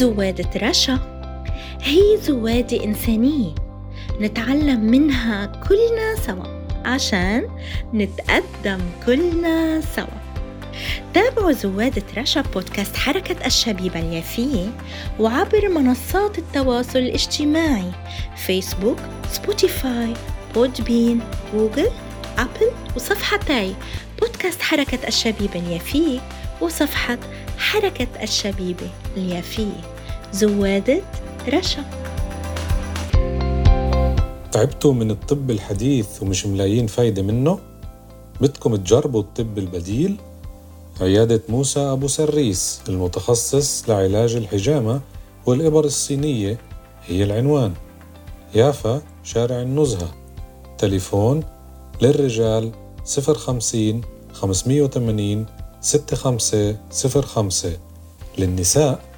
زوادة رشا هي زوادة إنسانية نتعلم منها كلنا سوا عشان نتقدم كلنا سوا. تابعوا زوادة رشا بودكاست حركة الشبيبة اليافية وعبر منصات التواصل الاجتماعي Facebook Spotify Podbean Google Apple وصفحتي بودكاست حركة الشبيبة اليافية وصفحة حركة الشبيبة اليافية زوادة رشا تعبتوا من الطب الحديث ومش ملايين فايدة منه؟ بدكم تجربوا الطب البديل؟ عيادة موسى أبو سريس المتخصص لعلاج الحجامة والإبر الصينية هي العنوان يافا شارع النزهة تليفون للرجال 050 580 6505 للنساء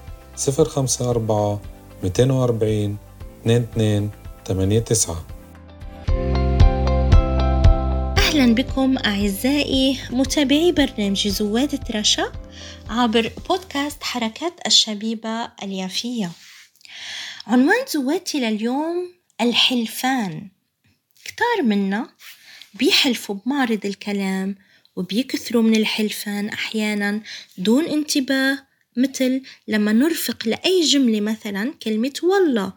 054 240 2289 أهلا بكم أعزائي متابعي برنامج زوادة رشا عبر بودكاست حركات الشبيبة اليافية. عنوان زوادتي لليوم الحلفان. كتار منا بيحلفوا بمعرض الكلام وبيكثروا من الحلفان أحيانا دون انتباه مثل لما نرفق لأي جملة مثلا كلمة والله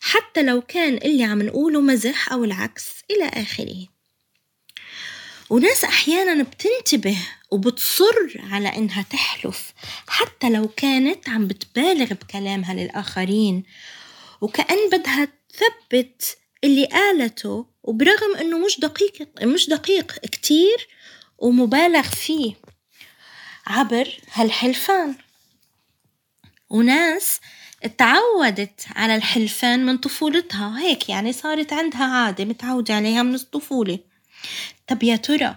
حتى لو كان اللي عم نقوله مزح أو العكس إلى آخره. وناس أحيانا بتنتبه وبتصر على إنها تحلف حتى لو كانت عم بتبالغ بكلامها للآخرين وكأن بدها تثبت اللي قالته وبرغم إنه مش دقيق مش دقيق كتير ومبالغ فيه. عبر هالحلفان. وناس تعودت على الحلفان من طفولتها. هيك يعني صارت عندها عادة متعودة عليها من الطفولة. طب يا ترى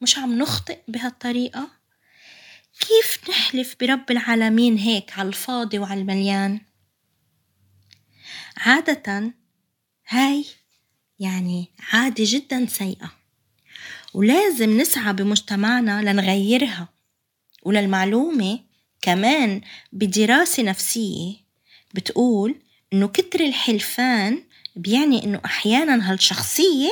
مش عم نخطئ بهالطريقة؟ كيف نحلف برب العالمين هيك على الفاضي وعلى المليان؟ عادة هاي يعني عادة جدا سيئة. ولازم نسعى بمجتمعنا لنغيرها. وللمعلومة كمان بدراسة نفسية بتقول إنه كتر الحلفان بيعني إنه أحيانا هالشخصية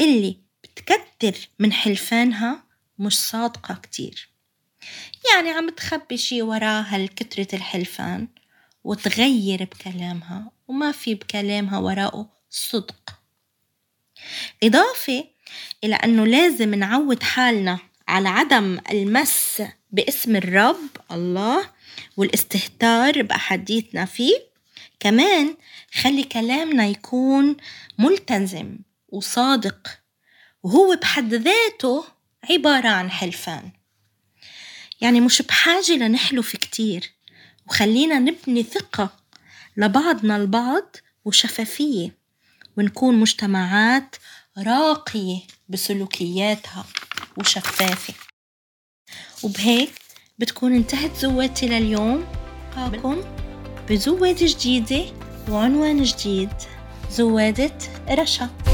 اللي بتكتر من حلفانها مش صادقة كتير. يعني عم تخبي شي ورا هالكترة الحلفان وتغير بكلامها وما في بكلامها وراءه صدق. إضافة إلى أنه لازم نعود حالنا على عدم المس باسم الرب الله والاستهتار بأحاديثنا فيه. كمان خلي كلامنا يكون ملتزم وصادق وهو بحد ذاته عبارة عن حلفان. يعني مش بحاجة لنحلف كتير وخلينا نبني ثقة لبعضنا البعض وشفافية ونكون مجتمعات راقية بسلوكياتها وشفافة. وبهيك بتكون انتهت زوادتي لليوم. قاكم بزوادة جديدة وعنوان جديد. زوادة رشا.